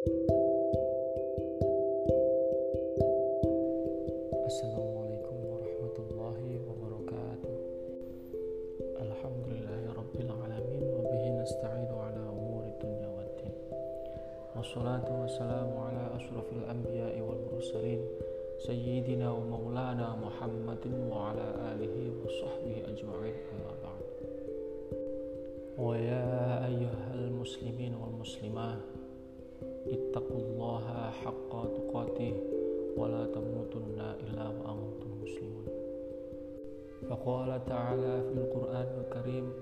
Assalamualaikum warahmatullahi wabarakatuh. Alhamdulillahirrabbilalamin Wabihi nasta'inu ala umuri dunya waddin Wassalatu wassalamu ala ashrafil anbiya'i wal mursalin Sayyidina wa maulana Muhammadin wa ala alihi wa sahbihi ajma'in amma ba'd Wa ya ayyuhal muslimin wal muslimah Ittaqullaha haqqa tuqatih ولا تموتن إلا وأنتم مسلمون. فقال تعالى في القرآن الكريم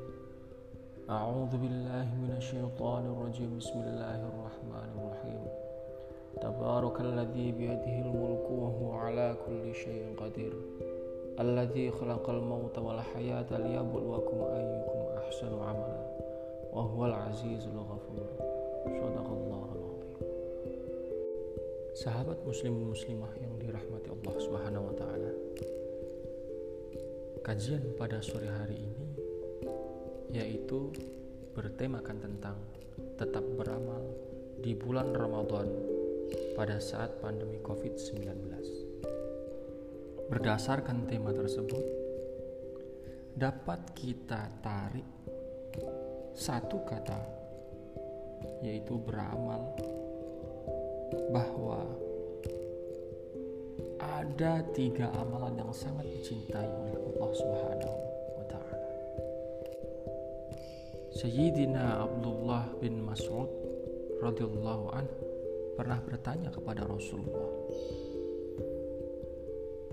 أعوذ بالله من الشيطان الرجيم. بسم الله الرحمن الرحيم. تبارك الذي بيده الملك وهو على كل شيء قدير. الذي خلق الموت والحياة ليبلوكم أيكم أحسن عملا. وهو العزيز الغفور. صدق الله. Sahabat muslim muslimah yang dirahmati Allah Subhanahu wa taala. Kajian pada sore hari ini yaitu bertemakan tentang tetap beramal di bulan Ramadan pada saat pandemi Covid-19. Berdasarkan tema tersebut, dapat kita tarik satu kata yaitu beramal bahwa ada tiga amalan yang sangat dicintai oleh Allah Subhanahu wa taala. Sayyidina Abdullah bin Mas'ud radhiyallahu an pernah bertanya kepada Rasulullah,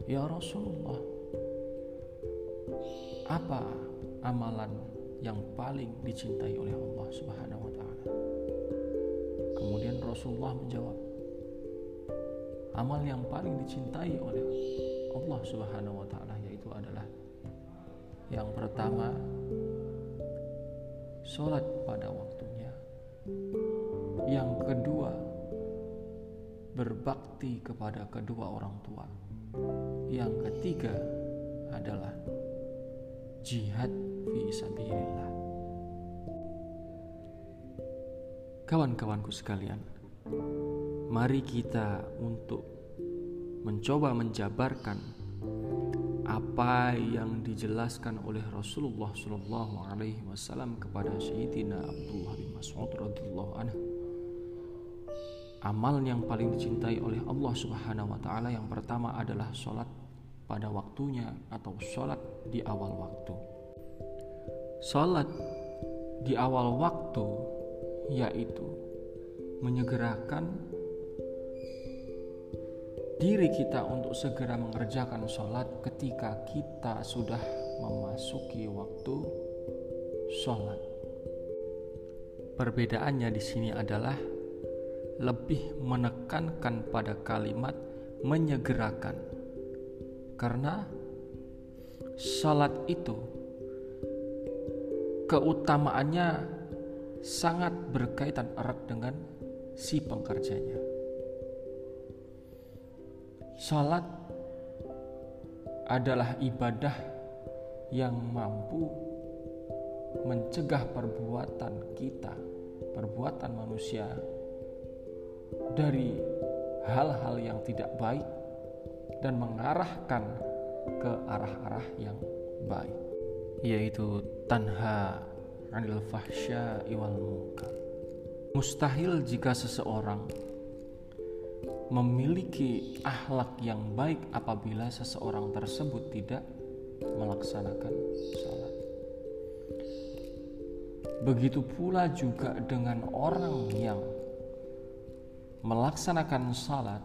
"Ya Rasulullah, apa amalan yang paling dicintai oleh Allah Subhanahu wa taala?" Kemudian Rasulullah menjawab, amal yang paling dicintai oleh Allah Subhanahu wa taala yaitu adalah yang pertama sholat pada waktunya. Yang kedua berbakti kepada kedua orang tua. Yang ketiga adalah jihad fi sabilillah. Kawan-kawanku sekalian mari kita untuk mencoba menjabarkan apa yang dijelaskan oleh Rasulullah Shallallahu Alaihi Wasallam kepada Sayyidina Abdullah bin Mas'ud radhiyallahu anhu. Amal yang paling dicintai oleh Allah Subhanahu wa taala yang pertama adalah sholat pada waktunya atau sholat di awal waktu. Sholat di awal waktu yaitu menyegerakan diri kita untuk segera mengerjakan sholat ketika kita sudah memasuki waktu sholat. Perbedaannya di sini adalah lebih menekankan pada kalimat menyegerakan, karena sholat itu keutamaannya sangat berkaitan erat dengan si pengkerjanya. Salat adalah ibadah yang mampu mencegah perbuatan kita, perbuatan manusia dari hal-hal yang tidak baik dan mengarahkan ke arah-arah yang baik, yaitu tanha anil fahsya iwal munkar. Mustahil jika seseorang memiliki akhlak yang baik apabila seseorang tersebut tidak melaksanakan sholat. Begitu pula juga dengan orang yang melaksanakan sholat,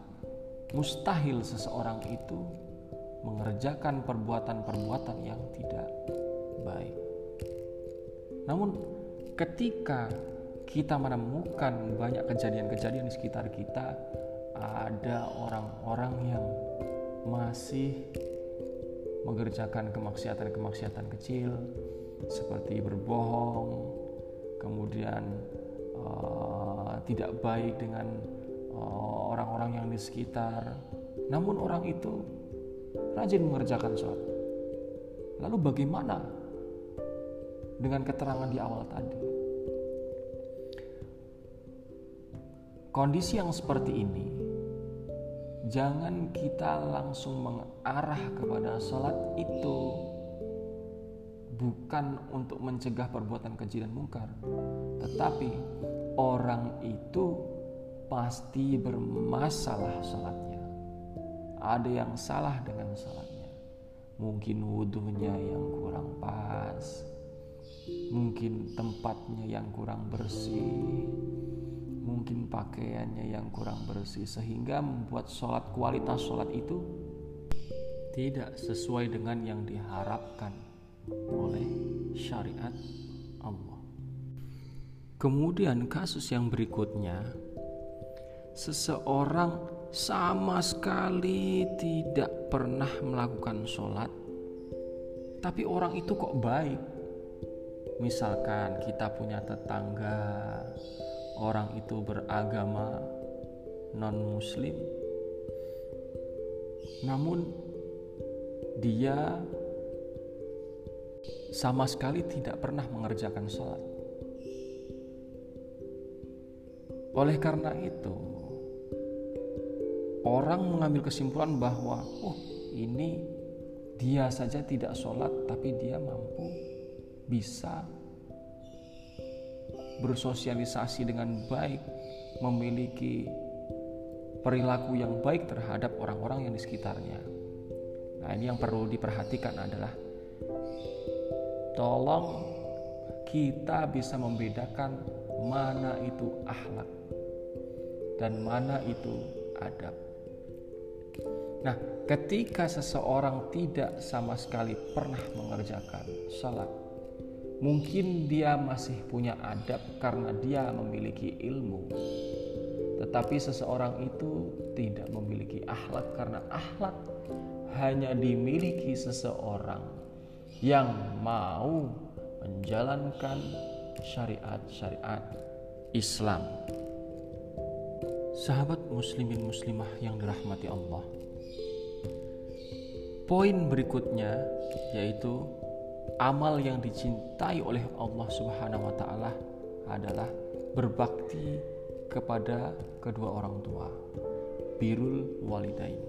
mustahil seseorang itu mengerjakan perbuatan-perbuatan yang tidak baik. Namun, ketika kita menemukan banyak kejadian-kejadian di sekitar kita, ada orang-orang yang masih mengerjakan kemaksiatan-kemaksiatan kecil seperti berbohong, kemudian uh, tidak baik dengan eh, orang-orang uh, yang di sekitar. Namun orang itu rajin mengerjakan sholat. Lalu bagaimana dengan keterangan di awal tadi? kondisi yang seperti ini jangan kita langsung mengarah kepada sholat itu bukan untuk mencegah perbuatan keji dan mungkar. Tetapi orang itu pasti bermasalah sholatnya. Ada yang salah dengan sholatnya. Mungkin wudhunya yang kurang pas. Mungkin tempatnya yang kurang bersih mungkin pakaiannya yang kurang bersih sehingga membuat sholat kualitas sholat itu tidak sesuai dengan yang diharapkan oleh syariat Allah. Kemudian kasus yang berikutnya seseorang sama sekali tidak pernah melakukan sholat tapi orang itu kok baik misalkan kita punya tetangga orang itu beragama non-Muslim, namun dia sama sekali tidak pernah mengerjakan sholat. Oleh karena itu, orang mengambil kesimpulan bahwa, oh, ini dia saja tidak sholat, tapi dia mampu bisa bersosialisasi dengan baik, memiliki perilaku yang baik terhadap orang-orang yang di sekitarnya. Nah, ini yang perlu diperhatikan adalah tolong kita bisa membedakan mana itu akhlak dan mana itu adab. Nah, ketika seseorang tidak sama sekali pernah mengerjakan salat Mungkin dia masih punya adab karena dia memiliki ilmu. Tetapi seseorang itu tidak memiliki akhlak karena akhlak hanya dimiliki seseorang yang mau menjalankan syariat-syariat Islam. Sahabat muslimin muslimah yang dirahmati Allah. Poin berikutnya yaitu amal yang dicintai oleh Allah Subhanahu wa taala adalah berbakti kepada kedua orang tua. Birul walidain.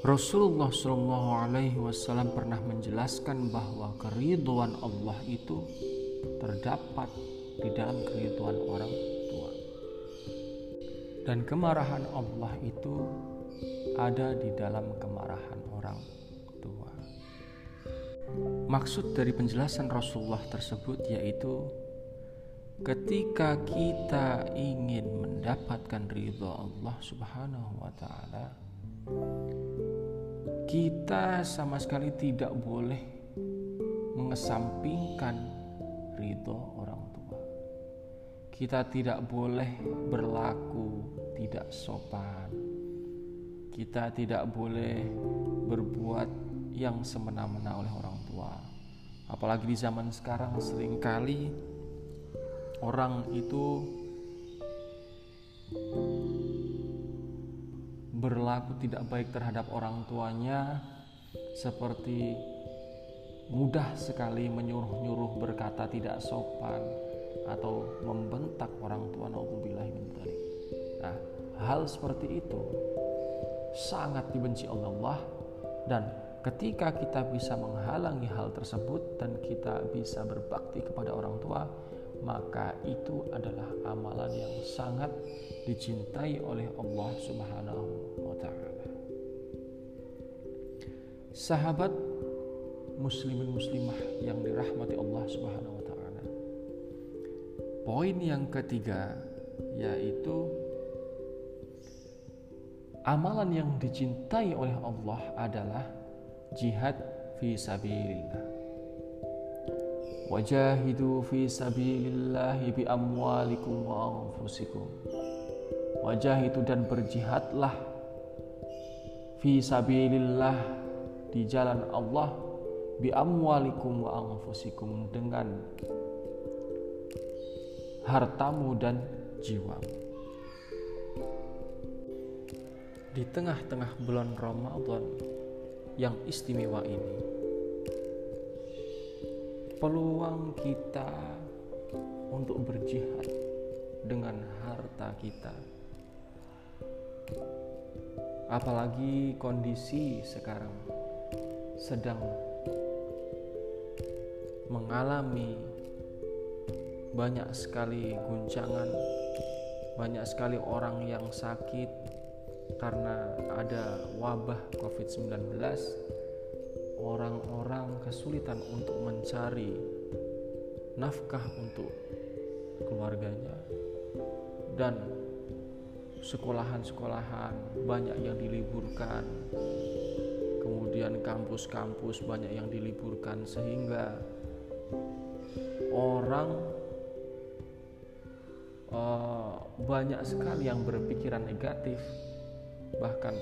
Rasulullah Shallallahu Alaihi Wasallam pernah menjelaskan bahwa keriduan Allah itu terdapat di dalam keriduan orang tua dan kemarahan Allah itu ada di dalam kemarahan orang tua. Maksud dari penjelasan Rasulullah tersebut yaitu ketika kita ingin mendapatkan ridho Allah Subhanahu wa taala kita sama sekali tidak boleh mengesampingkan ridho orang tua. Kita tidak boleh berlaku tidak sopan. Kita tidak boleh berbuat yang semena-mena oleh orang tua. Apalagi di zaman sekarang sering kali orang itu berlaku tidak baik terhadap orang tuanya seperti mudah sekali menyuruh-nyuruh berkata tidak sopan atau membentak orang tua Nah, hal seperti itu sangat dibenci Allah dan Ketika kita bisa menghalangi hal tersebut dan kita bisa berbakti kepada orang tua, maka itu adalah amalan yang sangat dicintai oleh Allah Subhanahu wa taala. Sahabat muslimin muslimah yang dirahmati Allah Subhanahu wa taala. Poin yang ketiga yaitu amalan yang dicintai oleh Allah adalah jihad fi sabilillah. Wajahidu fi sabilillah bi amwalikum wa anfusikum. Wajahidu dan berjihadlah fi sabilillah di jalan Allah bi amwalikum wa anfusikum dengan hartamu dan jiwamu. Di tengah-tengah bulan Ramadan yang istimewa ini. Peluang kita untuk berjihad dengan harta kita. Apalagi kondisi sekarang sedang mengalami banyak sekali guncangan, banyak sekali orang yang sakit karena ada wabah COVID-19. Orang-orang kesulitan untuk mencari nafkah untuk keluarganya dan sekolahan-sekolahan banyak yang diliburkan kemudian kampus-kampus banyak yang diliburkan sehingga orang uh, banyak sekali yang berpikiran negatif bahkan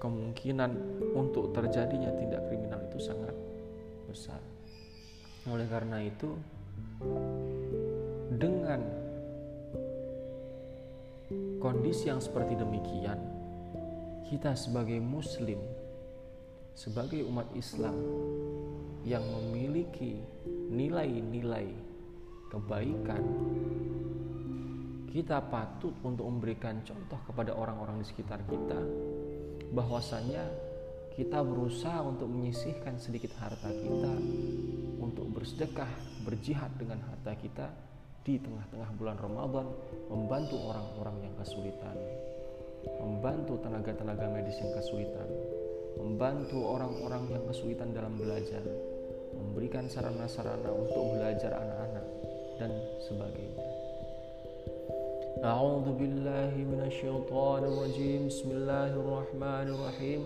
kemungkinan untuk terjadinya tindak kriminal itu sangat besar. Oleh karena itu dengan kondisi yang seperti demikian, kita sebagai Muslim, sebagai umat Islam yang memiliki nilai-nilai kebaikan, kita patut untuk memberikan contoh kepada orang-orang di sekitar kita bahwasanya kita berusaha untuk menyisihkan sedikit harta kita untuk bersedekah, berjihad dengan harta kita di tengah-tengah bulan Ramadan membantu orang-orang yang kesulitan, membantu tenaga-tenaga medis yang kesulitan, membantu orang-orang yang kesulitan dalam belajar, memberikan sarana-sarana untuk belajar anak-anak dan sebagainya. أعوذ بالله من الشيطان الرجيم. بسم الله الرحمن الرحيم.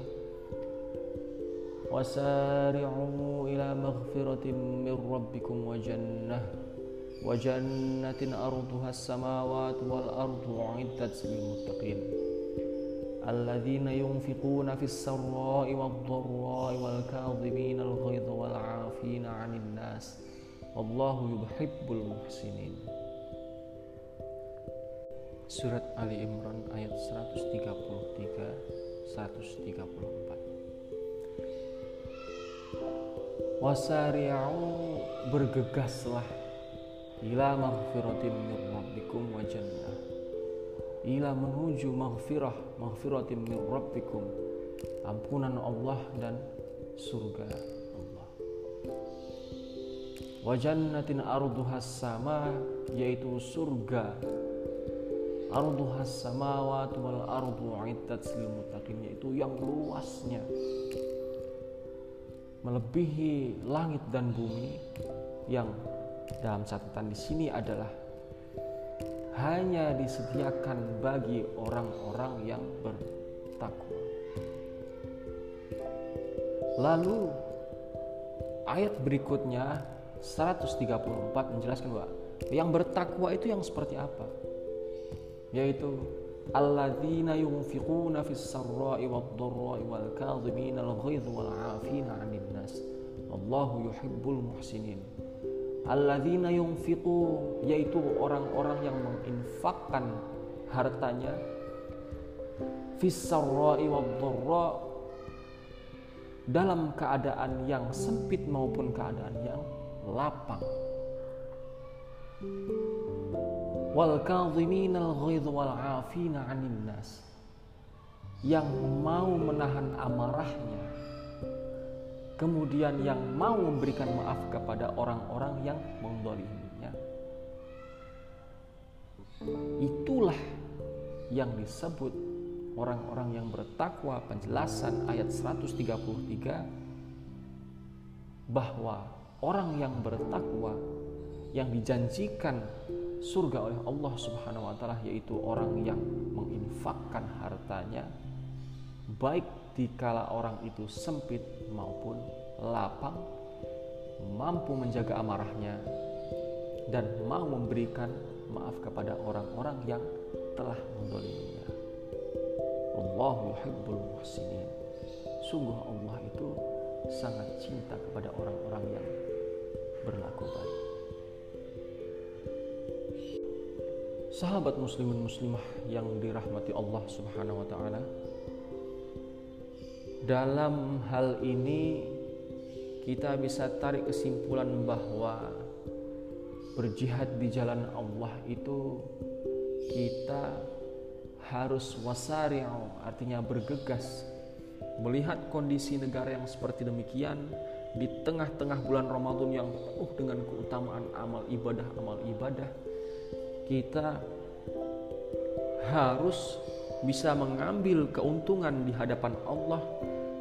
وسارعوا إلى مغفرة من ربكم وجنة وجنة أرضها السماوات والأرض أعدت للمتقين. الذين ينفقون في السراء والضراء والكاظمين الغيظ والعافين عن الناس والله يحب المحسنين. Surat Ali Imran ayat 133 134 Wasari'u bergegaslah ila maghfiratin min rabbikum wa jannah. Ila menuju maghfirah maghfiratin min rabbikum. Ampunan Allah dan surga Allah. Wa jannatin arduhas sama yaitu surga arduhas samawat wal ardu iddat lil muttaqin yaitu yang luasnya melebihi langit dan bumi yang dalam catatan di sini adalah hanya disediakan bagi orang-orang yang bertakwa. Lalu ayat berikutnya 134 menjelaskan bahwa yang bertakwa itu yang seperti apa? Yaitu alladzina yunfiquna fis sarra'i wad dharra'i wal kadhimina al ghaidh wal 'afina 'anil nas. Allahu yuhibbul muhsinin alladzina yunfiqu yaitu orang-orang yang menginfakkan hartanya fissarra'i wadh dalam keadaan yang sempit maupun keadaan yang lapang wal kadhiminal ghaidh wal 'afina 'anil nas yang mau menahan amarahnya kemudian yang mau memberikan maaf kepada orang-orang yang mendoliminya. Itulah yang disebut orang-orang yang bertakwa penjelasan ayat 133 bahwa orang yang bertakwa yang dijanjikan surga oleh Allah Subhanahu wa taala yaitu orang yang menginfakkan hartanya baik dikala orang itu sempit maupun lapang, mampu menjaga amarahnya, dan mau memberikan maaf kepada orang-orang yang telah mendoliminya. Allah yuhibbul muhsinin. Sungguh Allah itu sangat cinta kepada orang-orang yang berlaku baik. Sahabat muslimin muslimah yang dirahmati Allah Subhanahu wa taala, dalam hal ini kita bisa tarik kesimpulan bahwa berjihad di jalan Allah itu kita harus wasari'u artinya bergegas melihat kondisi negara yang seperti demikian di tengah-tengah bulan Ramadan yang penuh dengan keutamaan amal ibadah amal ibadah kita harus bisa mengambil keuntungan di hadapan Allah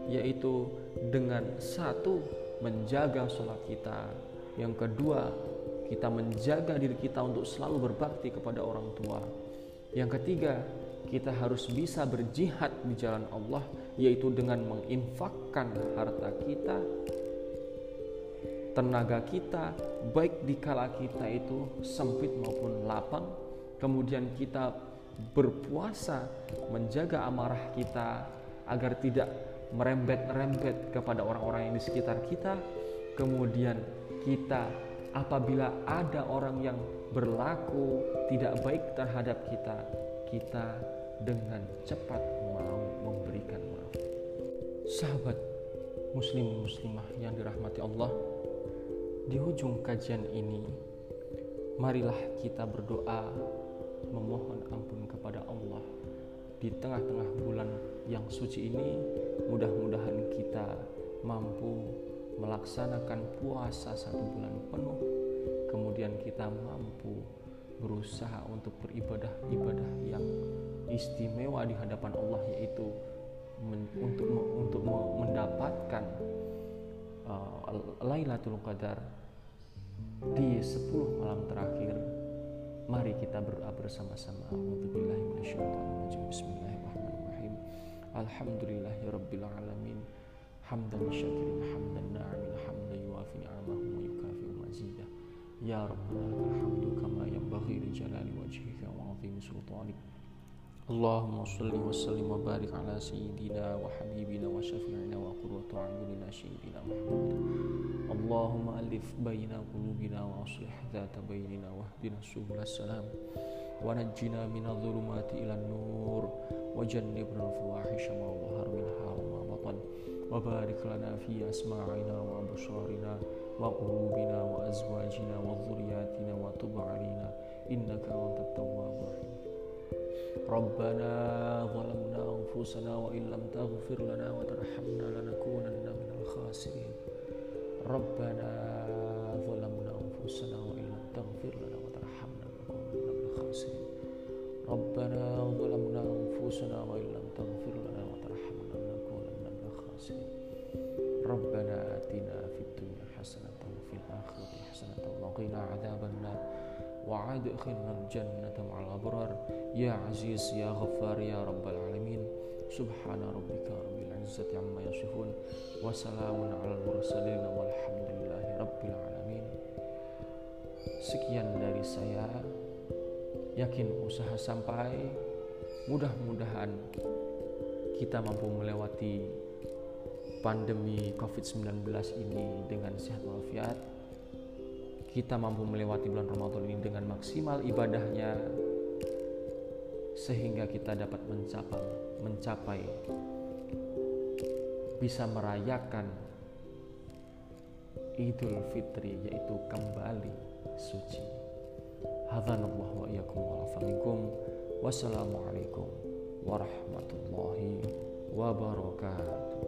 yaitu dengan satu menjaga sholat kita. Yang kedua kita menjaga diri kita untuk selalu berbakti kepada orang tua. Yang ketiga kita harus bisa berjihad di jalan Allah yaitu dengan menginfakkan harta kita tenaga kita baik di kala kita itu sempit maupun lapang kemudian kita berpuasa menjaga amarah kita agar tidak merembet-rembet kepada orang-orang yang di sekitar kita. Kemudian kita apabila ada orang yang berlaku tidak baik terhadap kita kita dengan cepat mau memberikan maaf. Sahabat muslim muslimah yang dirahmati Allah di ujung kajian ini, marilah kita berdoa memohon ampun kepada Allah di tengah-tengah bulan yang suci ini. Mudah-mudahan kita mampu melaksanakan puasa satu bulan penuh, kemudian kita mampu berusaha untuk beribadah-ibadah yang istimewa di hadapan Allah yaitu untuk untuk mendapatkan uh, Lailatul Qadar di 10 malam terakhir mari kita berdoa bersama-sama. Bismillahirrahmanirrahim. Alhamdulillah ya Bismillahirrahmanirrahim Alhamdulillahirrabbilalamin Hamdan syakirin hamdan na'amin hamdan yuafi ni'amahu wa yukafi mazidah. Ya Rabbana lakal hamdu kama yang baghi li jalali wajhika wa azimi sultanik. Allahumma salli wa sallim wa barik ala sayyidina wa habibina wa syafi'ina wa qurratu a'yunina sayyidina Muhammad ألف بين قلوبنا وأصلح ذات بيننا واهدنا سبل السلام. ونجنا من الظلمات إلى النور. وجنبنا الفواحش ما ظهر منها وما بطن. وبارك لنا في أسماعنا وأبصارنا وقلوبنا وأزواجنا وذرياتنا وتب علينا إنك أنت التواب الرحيم. ربنا ظلمنا أنفسنا وإن لم تغفر لنا وترحمنا لنكونن من الخاسرين. ربنا أنفسنا وإن لم تغفر لنا وترحمنا لنكونن من الخاسرين ربنا ظلمنا أنفسنا وإن لم تغفر لنا وترحمنا لنكونن من الخاسرين ربنا آتنا في الدنيا حسنة وفي الآخرة حسنة وقنا عذاب النار. وأدخلنا الجنة مع الأبرار. يا عزيز يا غفار يا رب العالمين. سبحان ربك رب العزة عما يصفون. وسلام على المرسلين والحمد لله رب العالمين. Sekian dari saya. Yakin usaha sampai Mudah-mudahan kita mampu melewati pandemi COVID-19 ini dengan sehat walafiat. Kita mampu melewati bulan Ramadan ini dengan maksimal ibadahnya sehingga kita dapat mencapai mencapai bisa merayakan Idul Fitri yaitu kembali suci. Hadhanallahu wa iyyakum wa Wassalamualaikum warahmatullahi wabarakatuh.